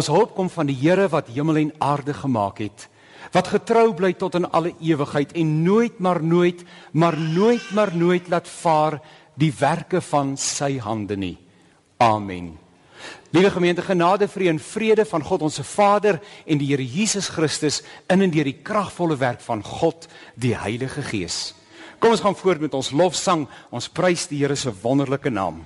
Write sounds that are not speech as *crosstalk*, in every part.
Ons hulp kom van die Here wat hemel en aarde gemaak het, wat getrou bly tot in alle ewigheid en nooit maar nooit, maar nooit maar nooit laat vaar die werke van sy hande nie. Amen. Liewe gemeente, genade, vrede en vrede van God ons se Vader en die Here Jesus Christus in en deur die kragvolle werk van God, die Heilige Gees. Kom ons gaan voort met ons lofsang. Ons prys die Here se wonderlike naam.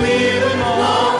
Leben auf.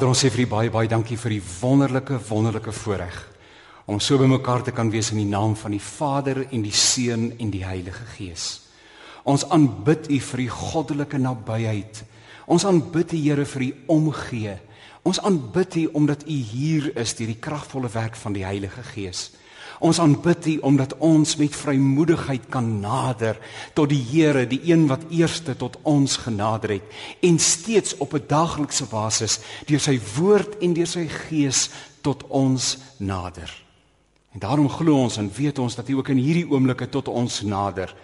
Vader, ons sê vir U baie baie dankie vir die wonderlike wonderlike voorreg om so bymekaar te kan wees in die naam van die Vader en die Seun en die Heilige Gees. Ons aanbid U vir U goddelike nabyheid. Ons aanbid U Here vir U omgee. Ons aanbid U omdat U hier is deur die kragvolle werk van die Heilige Gees. Ons aanbid U omdat ons met vrymoedigheid kan nader tot die Here, die een wat eerste tot ons genader het en steeds op 'n daaglikse basis deur sy woord en deur sy gees tot ons nader. En daarom glo ons en weet ons dat U ook in hierdie oomblikke tot ons nader.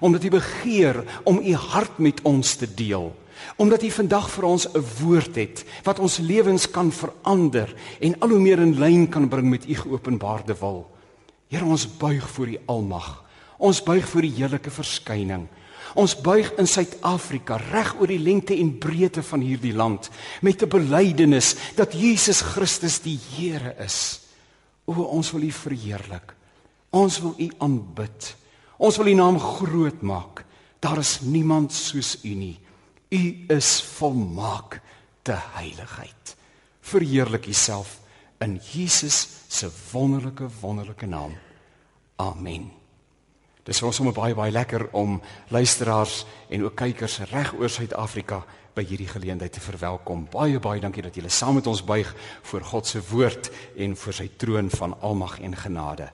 Omdat U begeer om U hart met ons te deel. Omdat U vandag vir ons 'n woord het wat ons lewens kan verander en al hoe meer in lyn kan bring met U geopenbaarde wil. Here ons buig voor U almag. Ons buig voor die heerlike verskyning. Ons buig in Suid-Afrika reg oor die lengte en breedte van hierdie land met 'n belydenis dat Jesus Christus die Here is. O, ons wil U verheerlik. Ons wil U aanbid. Ons wil U naam groot maak. Daar is niemand soos U nie. U is volmaak te heiligheid. Verheerlik U self in Jesus se wonderlike wonderlike naam. Amen. Dis vir ons sommer baie baie lekker om luisteraars en ook kykers reg oor Suid-Afrika by hierdie geleentheid te verwelkom. Baie baie dankie dat julle saam met ons buig voor God se woord en voor sy troon van almag en genade.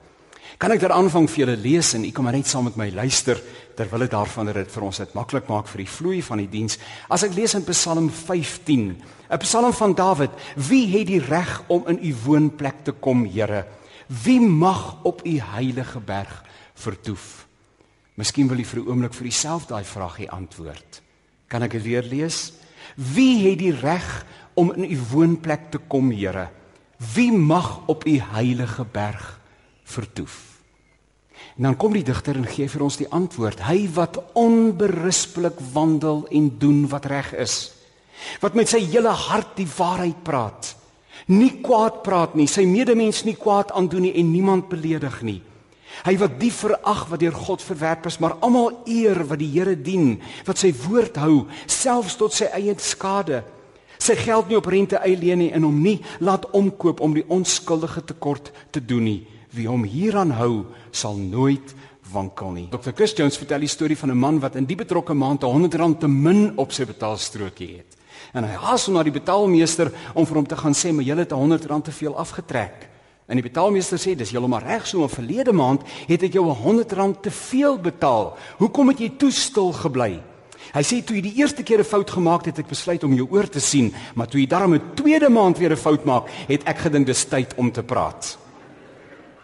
Kan ek daar aanvang vir julle lees en u kom net saam met my luister terwyl dit daarvan dat dit vir ons dit maklik maak vir die vloei van die diens. As ek lees in Psalm 15, 'n Psalm van Dawid, wie het die reg om in u woonplek te kom, Here? Wie mag op u heilige berg vertoef? Miskien wil u vir 'n oomblik vir uself daai vraag hê antwoord. Kan ek dit weer lees? Wie het die reg om in u woonplek te kom, Here? Wie mag op u heilige berg vertoef? En dan kom die digter en gee vir ons die antwoord: Hy wat onberispelik wandel en doen wat reg is. Wat met sy hele hart die waarheid praat. Nie kwaad praat nie, sy medemens nie kwaad aandoen nie en niemand beledig nie. Hy wat die verag wat deur God verwerp is, maar almal eer wat die Here dien, wat sy woord hou, selfs tot sy eie skade. Sy geld nie op rente eileen nie en hom nie laat omkoop om die onskuldige tekort te doen nie. Wie hom hieraan hou, sal nooit wankel nie. Dr. Chris Jones vertel die storie van 'n man wat in die betrokke maand 'n R100 te min op sy betaalstrokie het. En hy haas hom na die betaalmeester om vir hom te gaan sê, "Maar jy het R100 te veel afgetrek." En die betaalmeester sê dis heeltemal reg so, maar verlede maand het ek jou 'n R100 te veel betaal. Hoekom het jy toe stil gebly? Hy sê toe jy die eerste keer 'n fout gemaak het, het ek besluit om jou oor te sien, maar toe jy daarmee 'n tweede maand weer 'n fout maak, het ek gedink dis tyd om te praat.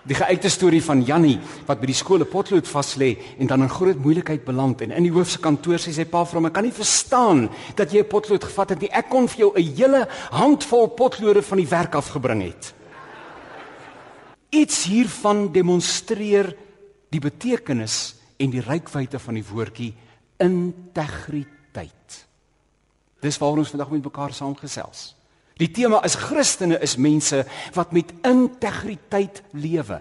Die geuite storie van Jannie wat by die skool 'n potlood vas lê en dan in groot moeilikheid beland en in die hoof se kantoor sê sy pa vir hom ek kan nie verstaan dat jy 'n potlood gevat het nie. Ek kon vir jou 'n hele handvol potlode van die werk afgebring het. Iets hiervan demonstreer die betekenis en die rykwyte van die woordjie integriteit. Dis waaroor ons vandag met mekaar saamgesels. Die tema is Christene is mense wat met integriteit lewe.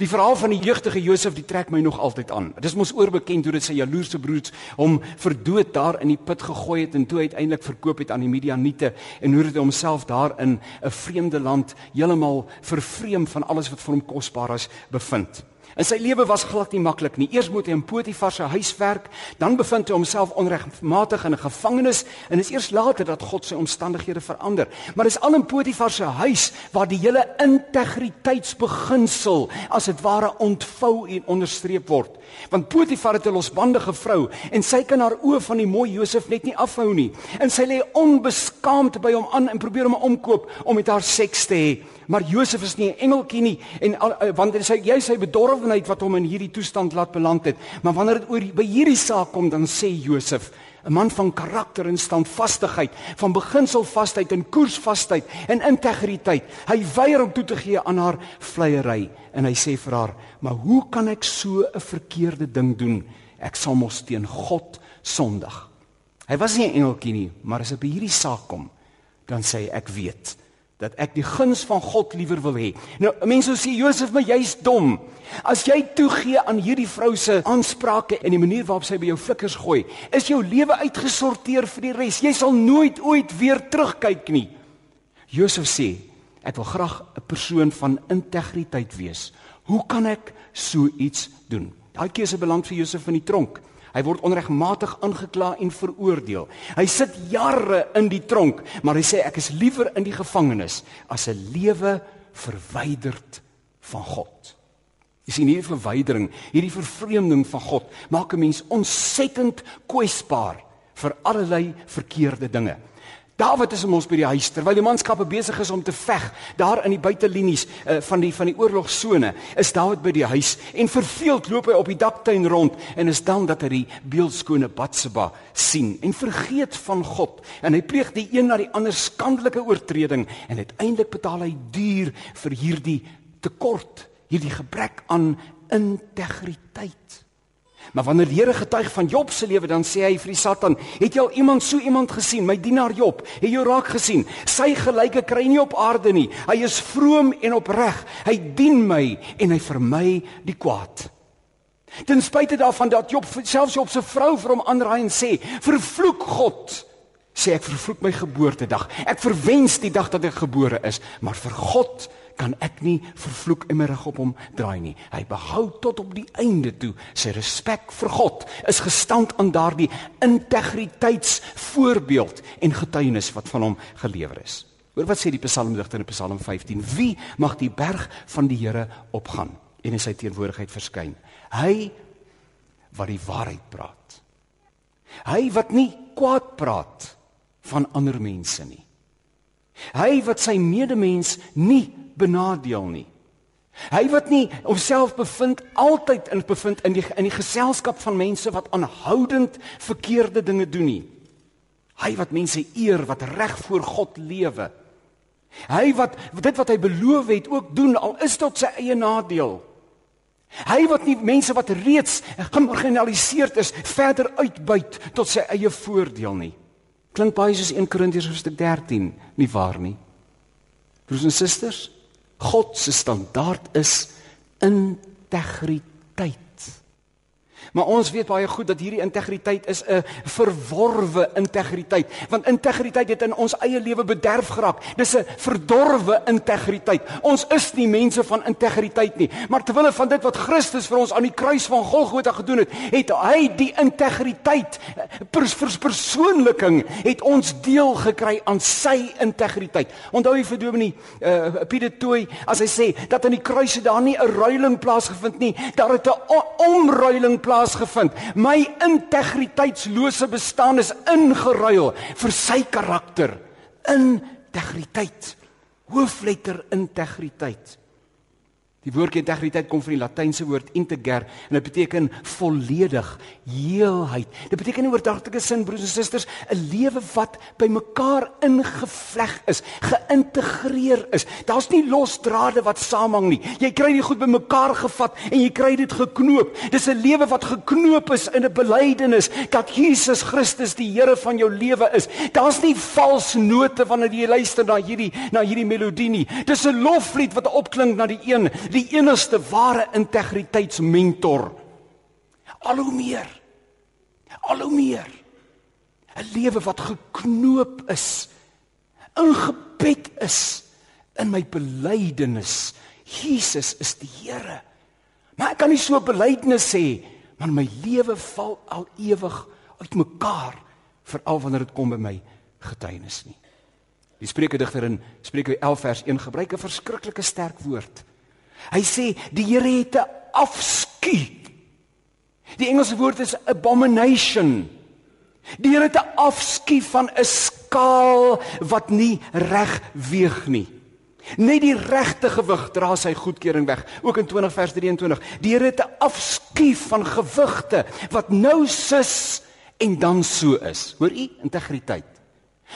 Die verhaal van die jeugdige Josef, die trek my nog altyd aan. Dit is mos oorbekend hoe dit sy jaloerse broers hom verdood daar in die put gegooi het en toe uiteindelik verkoop het aan die Midianiete en hoe dit homself daar in 'n vreemde land heeltemal vervreem van alles wat vir hom kosbaar is bevind. En sy lewe was glad nie maklik nie. Eers moet hy in Potifar se huis werk, dan bevind hy homself onregmatig in 'n gevangenis en is eers later dat God sy omstandighede verander. Maar dis al in Potifar se huis waar die hele integriteitsbeginsel as dit ware ontvou en onderstreep word. Want Potifar het 'n losbandige vrou en sy kan haar oë van die mooi Josef net nie afhou nie. En sy lê onbeskaamd by hom aan en probeer hom omkoop om met haar seks te hê. Maar Josef is nie 'n engeltjie nie en uh, want dit is hy jy sy bedorwenheid wat hom in hierdie toestand laat beland het. Maar wanneer dit oor by hierdie saak kom, dan sê Josef, 'n man van karakter en standvastigheid, van beginselvasheid en koersvasheid en integriteit. Hy weier om toe te gee aan haar vleiery en hy sê vir haar, "Maar hoe kan ek so 'n verkeerde ding doen? Ek sal mos teen God sondig." Hy was nie 'n engeltjie nie, maar as dit by hierdie saak kom, dan sê hy, "Ek weet." Dat ek die guns van God liewer wil hê. Nou mense sê Josef, maar jy's dom. As jy toegee aan hierdie vrou se aansprake en die manier waarop sy by jou flikkers gooi, is jou lewe uitgesorteer vir die res. Jy sal nooit ooit weer terugkyk nie. Josef sê, ek wil graag 'n persoon van integriteit wees. Hoe kan ek so iets doen? Daai keuse beland vir Josef in die tronk. Hy word onregmatig aangekla en veroordeel. Hy sit jare in die tronk, maar hy sê ek is liewer in die gevangenis as 'n lewe verwyderd van God. Jy sien hierdie verwydering, hierdie vervreemding van God maak 'n mens ontsettend kwesbaar vir allerlei verkeerde dinge. Dawid is mos by die huis terwyl die manskappe besig is om te veg daar in die buitelinies uh, van die van die oorlogsone is Dawid by die huis en verveeld loop hy op die daktuin rond en is dan dat hy die beeldskone Batseba sien en vergeet van God. En hy pleeg die een na die ander skandelike oortreding en uiteindelik betaal hy duur vir hierdie tekort hierdie gebrek aan integriteit Maar wanneer die Here getuig van Job se lewe, dan sê hy vir die Satan: "Het jy al iemand so iemand gesien, my dienaar Job? Het jy raak gesien? Sy gelyke kry nie op aarde nie. Hy is vroom en opreg. Hy dien my en hy vermy die kwaad." Ten spyte daarvan dat Job selfs Job se vrou vir hom aanraai en sê: "Vervloek God." Sê ek vervloek my geboortedag. Ek verwens die dag dat ek gebore is, maar vir God kan ek nie vervloek rug op hom draai nie. Hy behou tot op die einde toe sy respek vir God is gestand aan daardie integriteitsvoorbeeld en getuienis wat van hom gelewer is. Hoor wat sê die psalmdigter in Psalm 15: Wie mag die berg van die Here opgaan en in sy teenwoordigheid verskyn? Hy wat die waarheid praat. Hy wat nie kwaad praat van ander mense nie. Hy wat sy medemens nie benadeel nie. Hy wat nie homself bevind altyd in bevind in die in die geselskap van mense wat aanhoudend verkeerde dinge doen nie. Hy wat mense eer wat reg voor God lewe. Hy wat dit wat hy beloof het ook doen al is tot sy eie nadeel. Hy wat nie mense wat reeds gemarginaliseerd is verder uitbuit tot sy eie voordeel nie. Klink baie soos 1 Korintiërs hoofstuk 13, nie waar nie? Broers en susters, God se standaard is integriteit. Maar ons weet baie goed dat hierdie integriteit is 'n verworwe integriteit, want integriteit het in ons eie lewe bederf geraak. Dis 'n verdorwe integriteit. Ons is nie mense van integriteit nie, maar terwyl van dit wat Christus vir ons aan die kruis van Golgotha gedoen het, het hy die integriteit pers, pers, persoonliking het ons deel gekry aan sy integriteit. Onthou jy vir Dominee uh, Pieter Tooi as hy sê dat aan die kruis het daar nie 'n ruiling plaasgevind nie, daar het 'n omruiling plaas plaasgevind. My integriteitslose bestaan is ingeruil vir sy karakter. Integriteit. Hoofletter integriteit. Die woord integriteit kom van die Latynse woord integer en dit beteken volledig, heelheid. Dit beteken in oordragtelike sin broers en susters 'n lewe wat by mekaar ingevleg is, geïntegreer is. Daar's nie losdrade wat saamhang nie. Jy kry dit goed by mekaar gevat en jy kry dit geknoop. Dis 'n lewe wat geknoop is in 'n belydenis dat Jesus Christus die Here van jou lewe is. Daar's nie vals note wanneer jy luister na hierdie na hierdie melodie nie. Dis 'n loflied wat opklink na die een die enigste ware integriteitsmentor. Al hoe meer. Al hoe meer. 'n Lewe wat geknoop is, ingebed is in my belydenis. Jesus is die Here. Maar ek kan nie so belydenis sê, maar my lewe val al ewig uitmekaar veral wanneer dit kom by my getuienis nie. Die Spreuke-digter in Spreuke 11 vers 1 gebruik 'n verskriklike sterk woord. Hy sê die Here het 'n afskuw. Die Engelse woord is abomination. Die Here het 'n afskuw van 'n skaal wat nie reg weeg nie. Net die regte gewig dra sy goedkeuring weg. Ook in 20 vers 23. Die Here het 'n afskuw van gewigte wat nou sis en dan so is. Hoor u integriteit.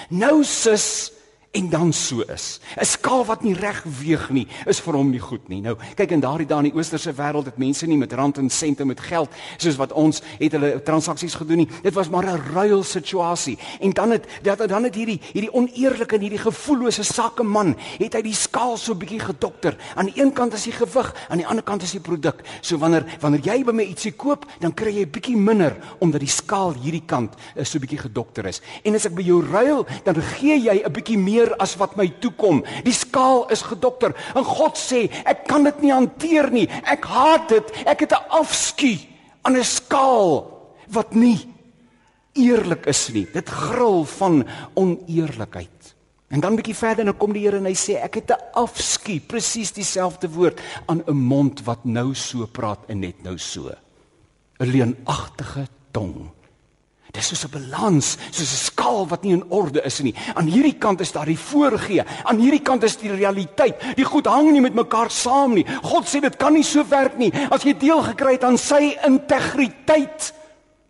Nou sis en dan so is. 'n Skaal wat nie reg weeg nie, is vir hom nie goed nie. Nou, kyk in daardie dae in die oosterse wêreld het mense nie met rand en sente met geld soos wat ons het hulle transaksies gedoen nie. Dit was maar 'n ruil situasie. En dan het dat dan het hierdie hierdie oneerlike en hierdie gevoellose sakeman, het hy die skaal so bietjie gedokter. Aan die een kant is die gewig, aan die ander kant is die produk. So wanneer wanneer jy by my ietsie koop, dan kry jy bietjie minder omdat die skaal hierdie kant is so bietjie gedokter is. En as ek by jou ruil, dan gee jy 'n bietjie meer meer as wat my toekom. Die skaal is gedokter en God sê, ek kan dit nie hanteer nie. Ek haat dit. Ek het 'n afskuw aan 'n skaal wat nie eerlik is nie. Dit gril van oneerlikheid. En dan 'n bietjie verder en dan kom die Here en hy sê ek het 'n afskuw, presies dieselfde woord aan 'n mond wat nou so praat en net nou so. 'n Leonagtige tong. Dis soos 'n balans, soos 'n skaal wat nie in orde is nie. Aan hierdie kant is daar die voorgee, aan hierdie kant is die realiteit. Die goed hang nie met mekaar saam nie. God sê dit kan nie so werk nie. As jy deel gekry het aan sy integriteit,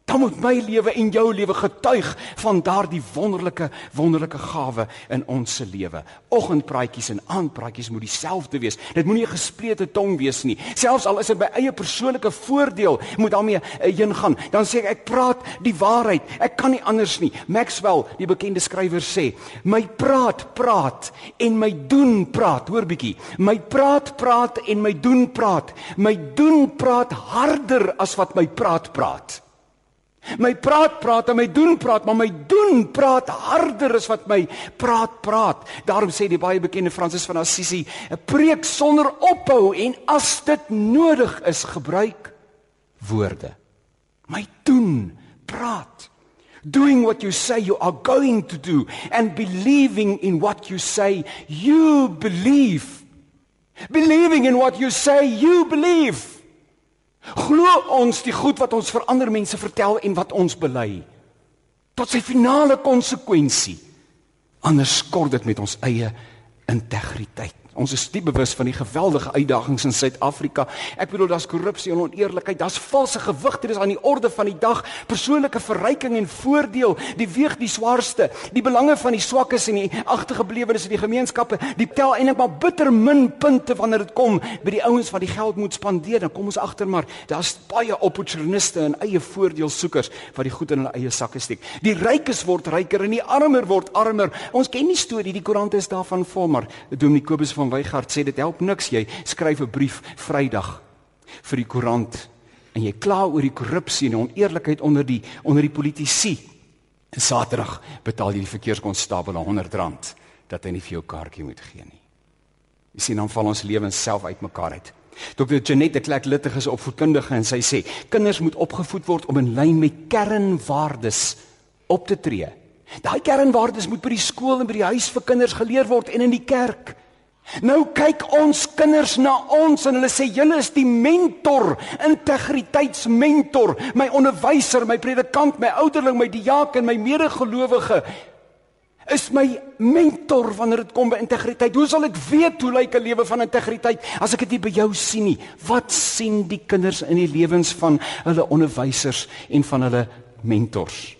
dan moet my lewe en jou lewe getuig van daardie wonderlike wonderlike gawe in ons se lewe. Oggendpraatjies en aandpraatjies moet dieselfde wees. Dit moenie 'n gesplete tong wees nie. Selfs al is dit by eie persoonlike voordeel, moet daarmee eh, heen gaan. Dan sê ek ek praat die waarheid. Ek kan nie anders nie. Maxwell, die bekende skrywer sê, my praat praat en my doen praat. Hoor bietjie. My praat praat en my doen praat. My doen praat harder as wat my praat praat. My praat praat en my doen praat, maar my doen praat harder as wat my praat praat. Daarom sê die baie bekende Fransis van Assisi, 'n preek sonder ophou en as dit nodig is, gebruik woorde. My doen praat. Doing what you say you are going to do and believing in what you say you believe. Believing in what you say you believe. Glo ons die goed wat ons vir ander mense vertel en wat ons bely tot sy finale konsekwensie. Anders kort dit met ons eie integriteit. Ons is diep bewus van die geweldige uitdagings in Suid-Afrika. Ek bedoel daar's korrupsie en oneerlikheid, daar's valse gewigte, dis aan die orde van die dag. Persoonlike verryking en voordeel, die weeg die swaarste. Die belange van die swakkes en die agtergeblewes in die gemeenskappe, die tel eintlik maar bitter min punte wanneer dit kom by die ouens wat die geld moet spandeer. Dan kom ons agter maar daar's baie opportuniste en eie voordeelsoekers wat die goed in hulle eie sakke steek. Die rykes word ryker en die armer word armer. Ons ken die storie, die koerante is daarvan vol, maar Dominee Kobus van van Weigard sê dit help niks jy skryf 'n brief Vrydag vir die koerant en jy kla oor die korrupsie en die oneerlikheid onder die onder die politici. En Saterdag betaal jy die verkeerskonstabel 100 rand dat hy nie vir jou kaartjie moet gee nie. Jy sien dan val ons lewens self uitmekaar uit. Dr. Janette Klek Littig is opvoedkundige en sy sê kinders moet opgevoed word om in lyn met kernwaardes op te tree. Daai kernwaardes moet by die skool en by die huis vir kinders geleer word en in die kerk. Nou kyk ons kinders na ons en hulle sê julle is die mentor, integriteitsmentor, my onderwyser, my predikant, my ouderling, my diaken, my medegelowige is my mentor wanneer dit kom by integriteit. Hoe sal ek weet hoe lyk 'n lewe van integriteit as ek dit nie by jou sien nie? Wat sien die kinders in die lewens van hulle onderwysers en van hulle mentors?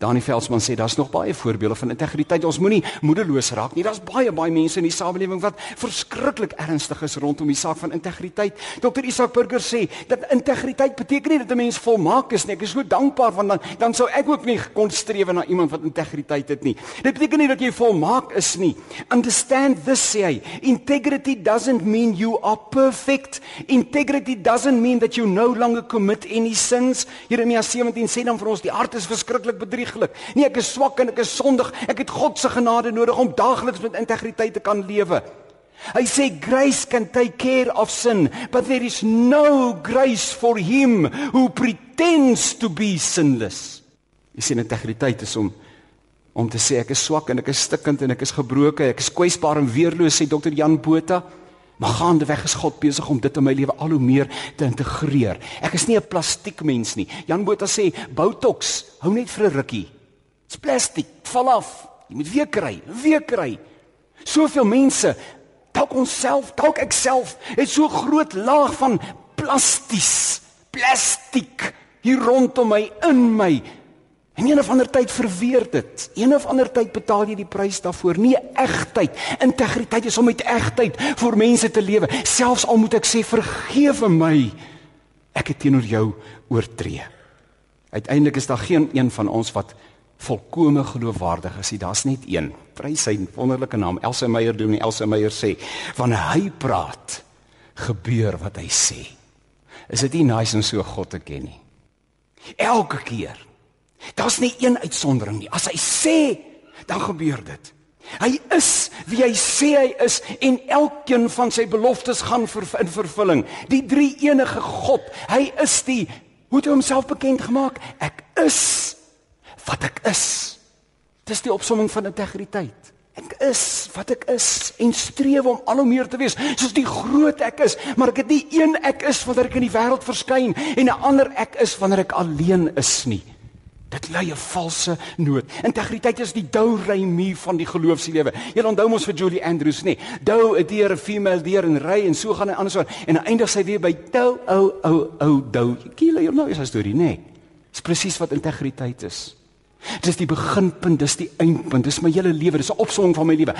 Dani Velsman sê daar's nog baie voorbeelde van integriteit. Ons moenie moedeloos raak nie. Daar's baie baie mense in die samelewing wat verskriklik ernstig is rondom die saak van integriteit. Dr. Isak Burger sê dat integriteit beteken nie dat 'n mens volmaak is nie. Ek is so dankbaar want dan dan sou ek ook nie kon streef na iemand wat integriteit het nie. Dit beteken nie dat jy volmaak is nie. Understand this say. Integrity doesn't mean you are perfect. Integrity doesn't mean that you no longer commit any sins. Jeremia 17 sê dan vir ons die hart is verskriklik bedrieg bedrieglik. Nee, ek is swak en ek is sondig. Ek het God se genade nodig om daagliks met integriteit te kan lewe. Hy sê grace can take care of sin, but there is no grace for him who pretends to be sinless. Jy sien integriteit is om om te sê ek is swak en ek is stikkend en ek is gebroken, ek is kwesbaar en weerloos sê dokter Jan Botha. Maar gaandeweg is God besig om dit in my lewe al hoe meer te integreer. Ek is nie 'n plastiekmens nie. Jan Botha sê Botox hou net vir 'n rukkie. Dit's plastiek, val af. Jy moet weer kry, weer kry. Soveel mense, dalk onsself, dalk ek self, het so groot laag van plasties, plastiek hier rondom my in my En een of ander tyd verweer dit. Een of ander tyd betaal jy die prys daarvoor. Nie egtheid. Integriteit is om met egtheid vir mense te lewe. Selfs al moet ek sê vergewe my. Ek het teenoor jou oortree. Uiteindelik is daar geen een van ons wat volkome geloofwaardig is nie. Daar's net een. Prys sy wonderlike naam. Elsa Meyer doen nie. Elsa Meyer sê wanneer hy praat, gebeur wat hy sê. Is dit nie nice om so God te ken nie? Elke keer Daar's nie een uitsondering nie. As hy sê, dan gebeur dit. Hy is wie hy sê hy is en elkeen van sy beloftes gaan ver, in vervulling. Die drie enige God, hy is die hoe het hy homself bekend gemaak? Ek is wat ek is. Dis die opsomming van integriteit. Ek is wat ek is en streef om al hoe meer te wees soos die groot ek is, maar ek het nie een ek is wanneer ek in die wêreld verskyn en 'n ander ek is wanneer ek alleen is nie. Dit lei 'n valse noot. Integriteit is die dou reimi van die geloofslewe. Jy onthou mos vir Julie Andrews, nê? Dou 'n dier, 'n female dier en ry en so gaan hy anders aan en dan eindig sy weer by dou ou ou ou dou. Kiele, jy nou is 'n storie, nê? Dis presies wat integriteit is. Dis die beginpunt, dis die eindpunt, dis my hele lewe, dis 'n opsomming van my lewe.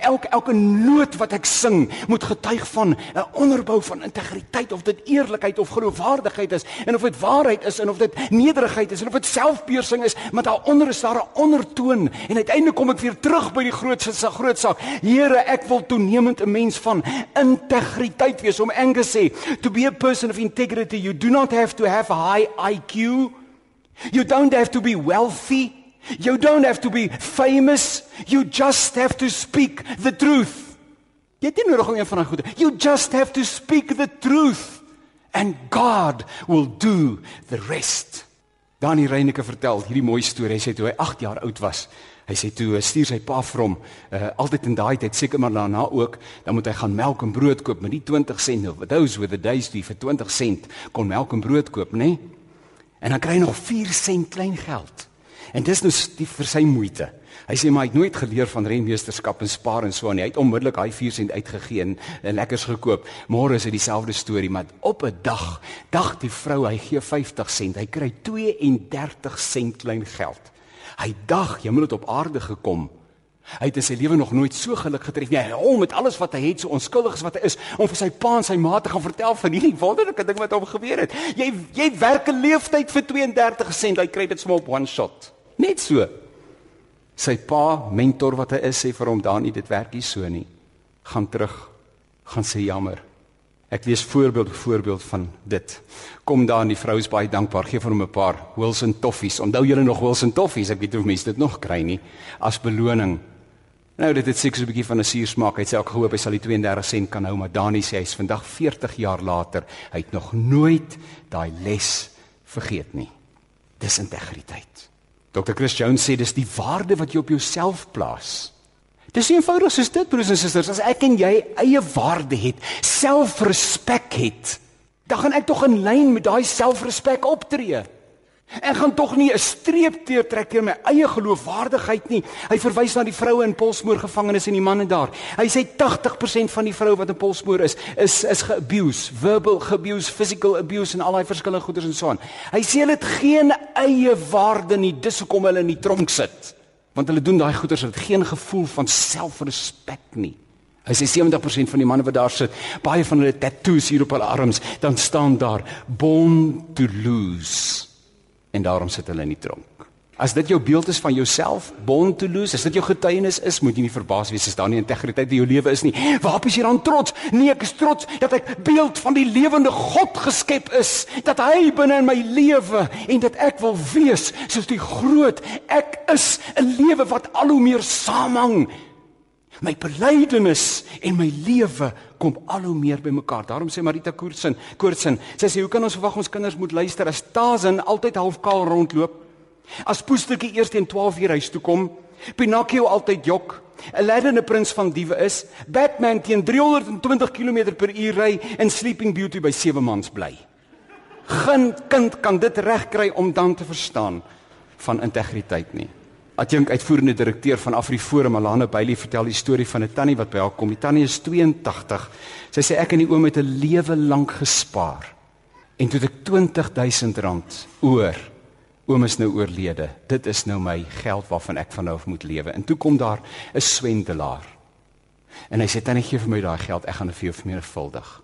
Elke elke noot wat ek sing, moet getuig van 'n onderbou van integriteit of dit eerlikheid of geloofwaardigheid is en of dit waarheid is en of dit nederigheid is en of dit selfbeheersing is, maar daaronder is daar 'n ondertoon en uiteindelik kom ek weer terug by die grootste se groot saak. Here, ek wil toenemend 'n mens van integriteit wees om Angus sê, to be a person of integrity, you do not have to have a high IQ You don't have to be wealthy. You don't have to be famous. You just have to speak the truth. Jy het nie nodig om een van daai goede. You just have to speak the truth and God will do the rest. Dani Reyneke vertel hierdie mooi storie. Hy sê toe hy 8 jaar oud was, hy sê toe stuur sy pa vir hom, uh, altyd in daai tyd seker maar daarna ook, dan moet hy gaan melk en brood koop met die 20 sent. Those were the days toe vir 20 sent kon melk en brood koop, nê? Nee? En dan kry hy nog 4 sent klein geld. En dis nou die vir sy moeite. Hy sê maar hy het nooit geleer van renmeesterskap en spaar en so aan nie. Hy het onmiddellik daai 4 sent uitgegee en, en lekkers gekoop. Môre is dit dieselfde storie, maar op 'n dag, dag die vrou, hy gee 50 sent. Hy kry 32 sent klein geld. Hy dag, jy moet dit op aarde gekom. Hy het in sy lewe nog nooit so geluk getref nie. Hy hom met alles wat hy het, so onskuldig as wat hy is, om vir sy pa en sy ma te gaan vertel van hierdie wonderlike ding wat hom gebeur het. Jy jy werk 'n leeftyd vir 32 sent, hy kry dit sommer op one shot. Net so. Sy pa, mentor wat hy is, sê vir hom dan nie dit werk nie so nie. Gaan terug. Gaan sê jammer. Ek lees voorbeeld voorbeeld van dit. Kom daar en die vrou is baie dankbaar. Gee vir hom 'n paar Wilson toffies. Onthou julle nog Wilson toffies? Ek weet nie of mense dit nog kry nie as beloning. Nou dit het seker so 'n bietjie van 'n suursmaak. Hy sê ook gehoop hy sal die 32 sent kan hou, maar Dani sê hy's vandag 40 jaar later, hy het nog nooit daai les vergeet nie. Dis integriteit. Dr. Chris Jones sê dis die waarde wat jy op jouself plaas. Dis eenvoudig soos dit broers en susters, as ek en jy eie waarde het, selfrespek het, dan gaan ek tog in lyn met daai selfrespek optree. Ek gaan tog nie 'n streep teertrek teen my eie geloofwaardigheid nie. Hy verwys na die vroue in Polsmoor gevangenes en die manne daar. Hy sê 80% van die vroue wat in Polsmoor is, is is geabuse, verbal abuse, physical abuse en al daai verskillende goeders en so aan. Hy sê hulle het geen eie waarde nie, dis hoekom hulle in die tronk sit. Want hulle doen daai goeders met geen gevoel van selfrespek nie. Hy sê 70% van die manne wat daar sit, baie van hulle tattoos hier op hulle arms, dan staan daar born to lose en daarom sit hulle in die tronk. As dit jou beeld is van jouself, born to lose, as dit jou getuienis is, moet jy nie verbaas wees as daar nie integriteit in jou lewe is nie. Waarop is jy dan trots? Nee, ek is trots dat ek beeld van die lewende God geskep is, dat hy binne in my lewe en dat ek wil wees soos die groot ek is, 'n lewe wat al hoe meer samehang My belydenis en my lewe kom al hoe meer bymekaar. Daarom sê Marita Koortsen, Koortsen, sy sê hoe kan ons verwag ons kinders moet luister as Tarzan altyd halfkaal rondloop? As Poestertjie eers teen 12 uur huis toe kom, Pinocchio altyd jok, Aladdin 'n prins van diewe is, Batman teen 320 km/h ry en Sleeping Beauty by sewe maans bly. Geen kind kan dit regkry om dan te verstaan van integriteit nie. Adjunk uitvoerende direkteur van Afriforum Alana Bailey vertel die storie van 'n tannie wat by haar kom. Die tannie is 82. Sy sê ek en die oom het 'n lewe lank gespaar. En toe het ek R20000 oor. Oom is nou oorlede. Dit is nou my geld waarvan ek van nou af moet lewe. En toe kom daar 'n swendelaar. En hy sê tannie gee vir my daai geld, ek gaan dit vir jou vermenigvuldig.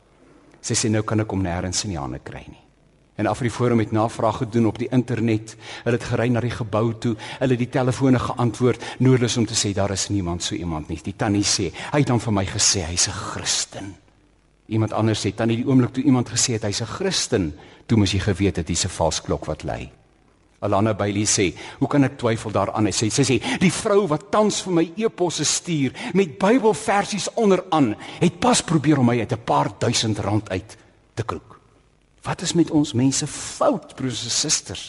Sy sê nou kan ek hom nêrens in die hande kry nie. En af die forum het navraag gedoen op die internet. Hulle het gery na die gebou toe. Hulle het die telefone geantwoord noodloos om te sê daar is niemand so iemand nie. Die tannie sê, hy het dan vir my gesê hy's 'n Christen. Iemand anders sê tannie die oomblik toe iemand gesê het hy's 'n Christen, toe moes jy geweet het dis 'n valsklok wat lui. Alana Bailey sê, "Hoe kan ek twyfel daaraan?" Sy sê, sy sê, "Die vrou wat tans vir my e-posse stuur met Bybelversies onderaan, het pas probeer om my uit 'n paar duisend rand uit te kroek." Wat is met ons mense fout, broers en susters?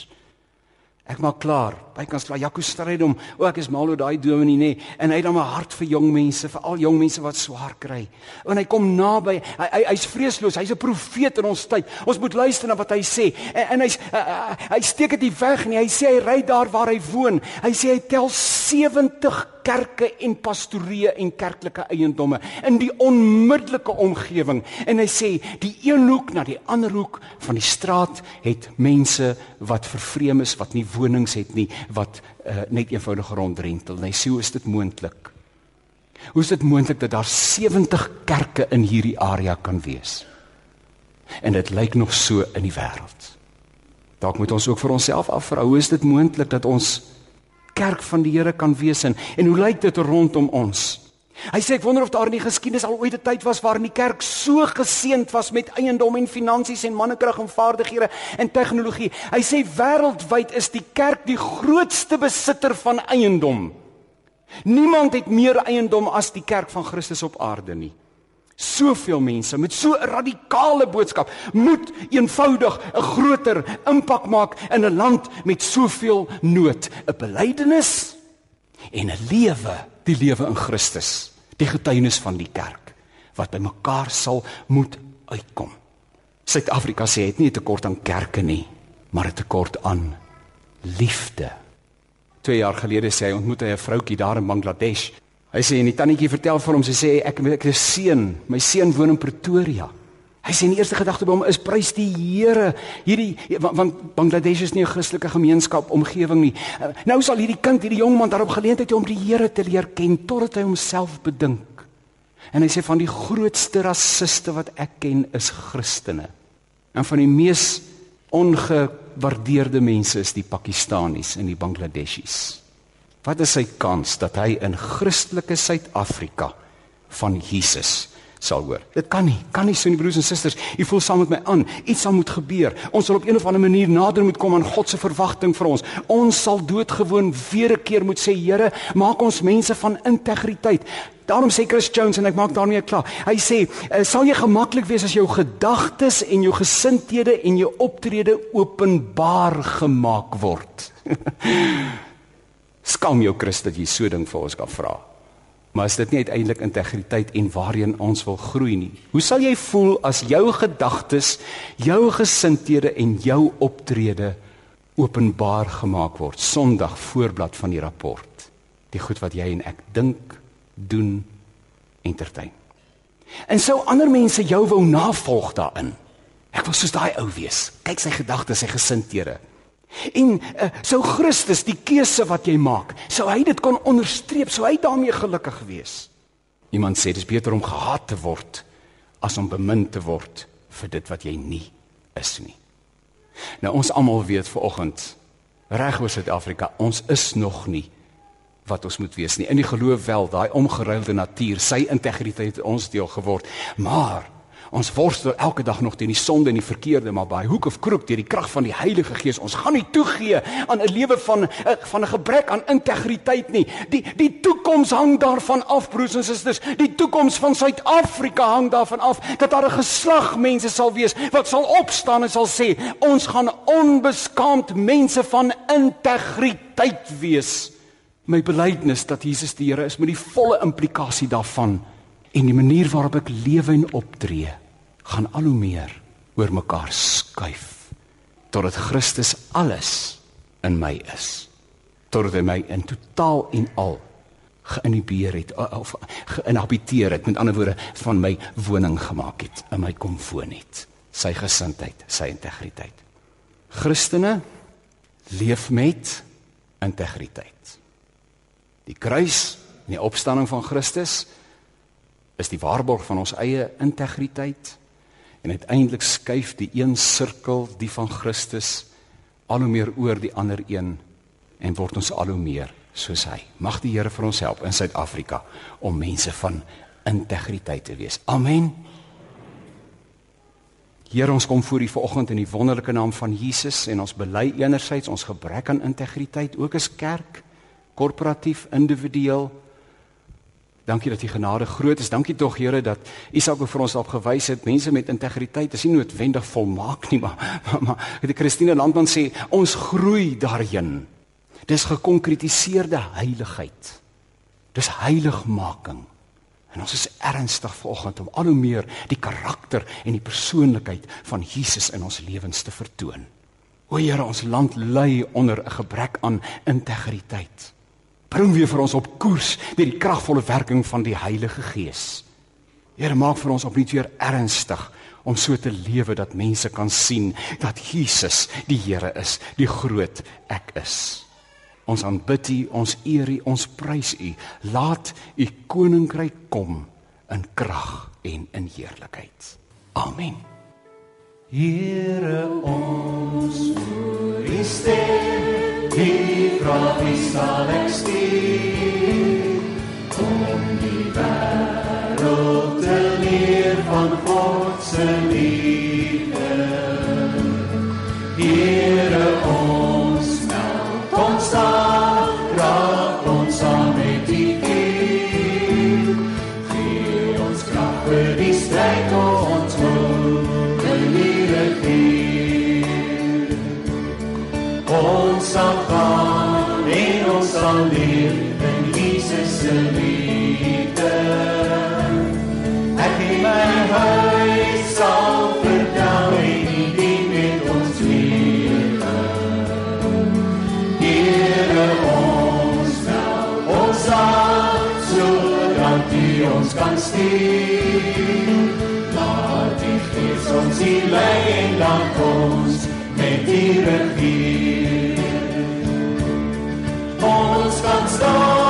Ek maak klaar. Bykans klaar. Jaco stryd om, o, ek is mal oor daai dominee nê. En hy het dan 'n hart vir jong mense, vir al jong mense wat swaar kry. En hy kom naby. Hy hy hy's vreesloos. Hy's 'n profeet in ons tyd. Ons moet luister na wat hy sê. En, en hy's uh, uh, hy steek dit weg nie. Hy sê hy ry daar waar hy woon. Hy sê hy tel 70 kerke en pastorieë en kerklike eiendomme in die onmiddellike omgewing en hy sê die een hoek na die ander hoek van die straat het mense wat vervreem is wat nie wonings het nie wat uh, net eenvoudig rondrentel en hy sê hoe is dit moontlik? Hoe is dit moontlik dat daar 70 kerke in hierdie area kan wees? En dit lyk nog so in die wêreld. Dalk moet ons ook vir onsself afvra hoe is dit moontlik dat ons kerk van die Here kan wees en, en hoe lyk dit rondom ons? Hy sê ek wonder of daar in die geskiedenis al ooit 'n tyd was waarin die kerk so geseënd was met eiendom en finansies en mannekrag en vaardighede en tegnologie. Hy sê wêreldwyd is die kerk die grootste besitter van eiendom. Niemand het meer eiendom as die kerk van Christus op aarde nie. Soveel mense met so 'n radikale boodskap moet eenvoudig 'n groter impak maak in 'n land met soveel nood, 'n belydenis en 'n lewe, die lewe in Christus, die getuienis van die kerk wat by mekaar sal moet uitkom. Suid-Afrika sê het nie 'n tekort aan kerke nie, maar 'n tekort aan liefde. 2 jaar gelede sê hy ontmoet hy 'n vroutjie daar in Bangladesh Hy sê en die tannetjie vertel vir hom sy sê ek ek is seun, my seun woon in Pretoria. Hy sê die eerste gedagte by hom is prys die Here. Hierdie want, Bangladesh is nie 'n Christelike gemeenskap omgewing nie. Uh, nou sal hierdie kind, hierdie jong man daarop geleentheid hê om die Here te leer ken totdat hy homself bedink. En hy sê van die grootste rassiste wat ek ken is Christene. En van die mees ongewaardeerde mense is die Pakistanis en die Bangladeshis. Wat is sy kans dat hy in Christelike Suid-Afrika van Jesus sal hoor? Dit kan nie, kan nie so nie broers en susters. U voel saam met my aan. Iets sal moet gebeur. Ons sal op een of ander manier nader moet kom aan God se verwagting vir ons. Ons sal doodgewoon weer 'n keer moet sê, Here, maak ons mense van integriteit. Daarom sê Chris Jones en ek maak daarmee klaar. Hy sê, eh, "Sal jy gemaklik wees as jou gedagtes en jou gesindhede en jou optrede openbaar gemaak word?" *laughs* Skam jou Christus dat jy so ding vir ons kan vra. Maar is dit nie uiteindelik integriteit en waarheen ons wil groei nie? Hoe sal jy voel as jou gedagtes, jou gesindhede en jou optrede openbaar gemaak word Sondag voorblad van die rapport? Die goed wat jy en ek dink, doen, entertain. En sou ander mense jou wou navolg daarin? Ek wil soos daai ou wees. Kyk sy gedagtes, sy gesindhede. En uh, sou Christus die keuse wat jy maak, sou hy dit kon onderstreep, sou hy daarmee gelukkig wees. Iemand sê dis beter om gehaat te word as om bemin te word vir dit wat jy nie is nie. Nou ons almal weet vanoggend reg oor Suid-Afrika, ons is nog nie wat ons moet wees nie. In die geloof wel, daai omgeruilde natuur, sy integriteit het ons deel geword, maar Ons worstel elke dag nog teen die sonde en die verkeerde, maar by hoek of krook deur die krag van die Heilige Gees, ons gaan nie toegee aan 'n lewe van eh, van 'n gebrek aan integriteit nie. Die die toekoms hang daarvan af, broers en susters. Die toekoms van Suid-Afrika hang daarvan af dat daar 'n geslag mense sal wees wat sal opstaan en sal sê, ons gaan onbeskaamd mense van integriteit wees. My belydenis dat Jesus die Here is met die volle implikasie daarvan en die manier waarop ek lewe en optree gaan al hoe meer oor mekaar skuif totdat Christus alles in my is. Totdat hy my in totaal en al geïnhibeer het of geïnhabiteer het met ander woorde van my woning gemaak het in my kom woon het. Sy gesindheid sy integriteit. Christene leef met integriteit. Die kruis en die opstanding van Christus is die waarborg van ons eie integriteit En uiteindelik skuif die een sirkel, die van Christus, al hoe meer oor die ander een en word ons al hoe meer soos hy. Mag die Here vir ons help in Suid-Afrika om mense van integriteit te wees. Amen. Here, ons kom voor U vanoggend in die wonderlike naam van Jesus en ons bely enerzijds ons gebrek aan integriteit ook as kerk, korporatief, individueel. Dankie dat U genade groot is. Dankie tog Here dat U self vir ons op gewys het mense met integriteit is nie noodwendig volmaak nie, *laughs* maar maar, maar die Christine Landman sê ons groei daarin. Dis gekonkretiseerde heiligheid. Dis heiligmaking. En ons is ernstig vanoggend om al hoe meer die karakter en die persoonlikheid van Jesus in ons lewens te vertoon. O Here, ons land ly onder 'n gebrek aan integriteit. Bring weer vir ons op koers deur die kragvolle werking van die Heilige Gees. Here, maak vir ons opnuut weer ernstig om so te lewe dat mense kan sien dat Jesus die Here is, die groot ek is. Ons aanbid U, ons eer U, ons prys U. Laat U koninkryk kom in krag en in heerlikheid. Amen. Here ons voor U stem, die vra wie sal ek stuur? Kom die wêreld te leer van God se liefde. Here U ons kan stuur. Laat die Gees ons hier lei en laat ons met U regeer. Ons kan staan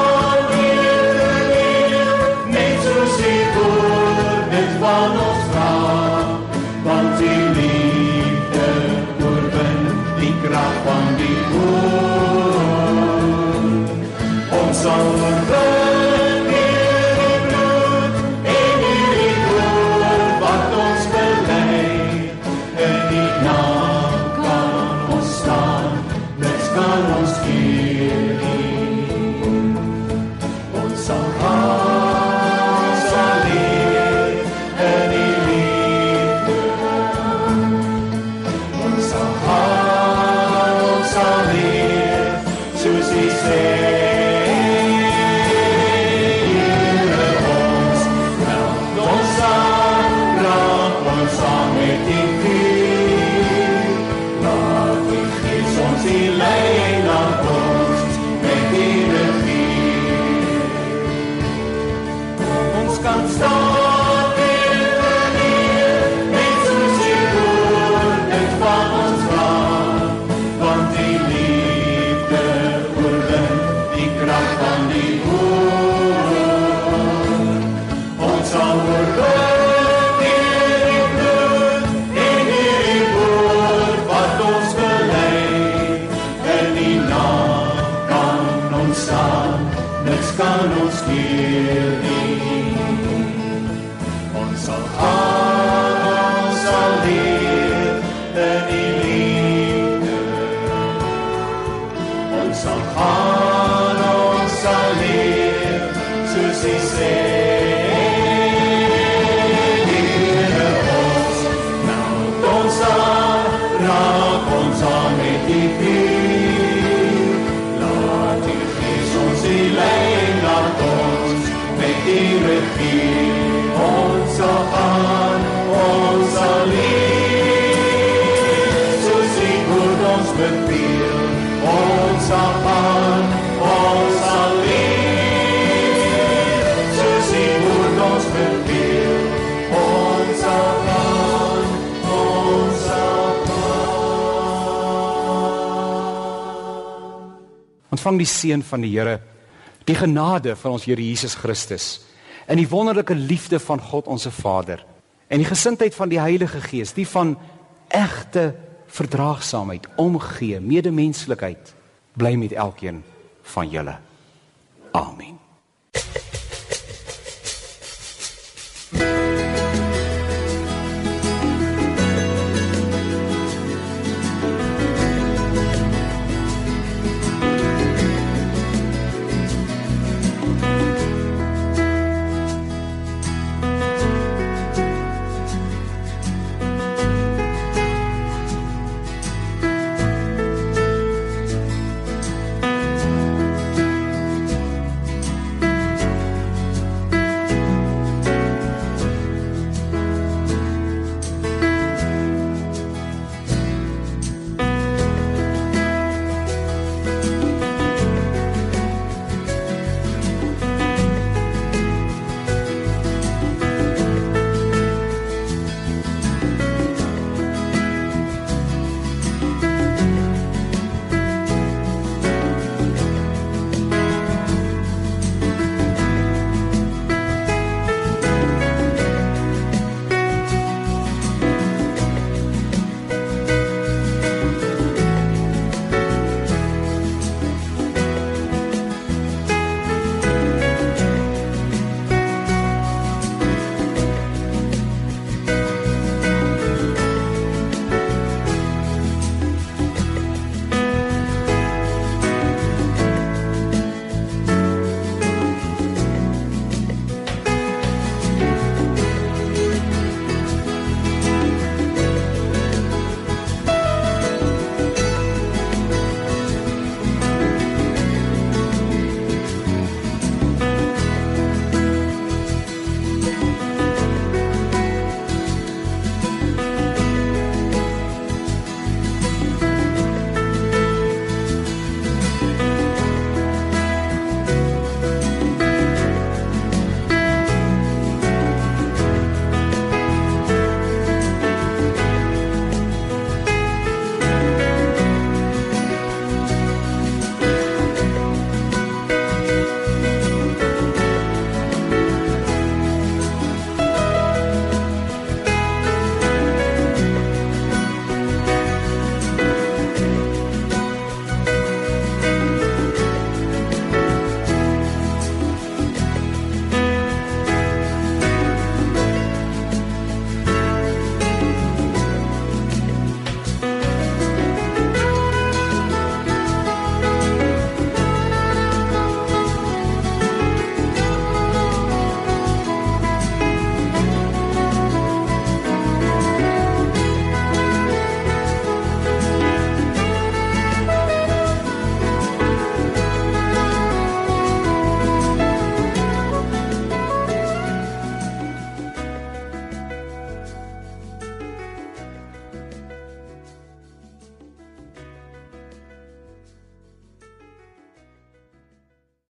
Ontvang die seën van die Here, die genade van ons Here Jesus Christus en die wonderlike liefde van God ons Vader en die gesindheid van die Heilige Gees, die van egte verdraagsaamheid, omgee, medemenslikheid bly met elkeen van julle. Amen.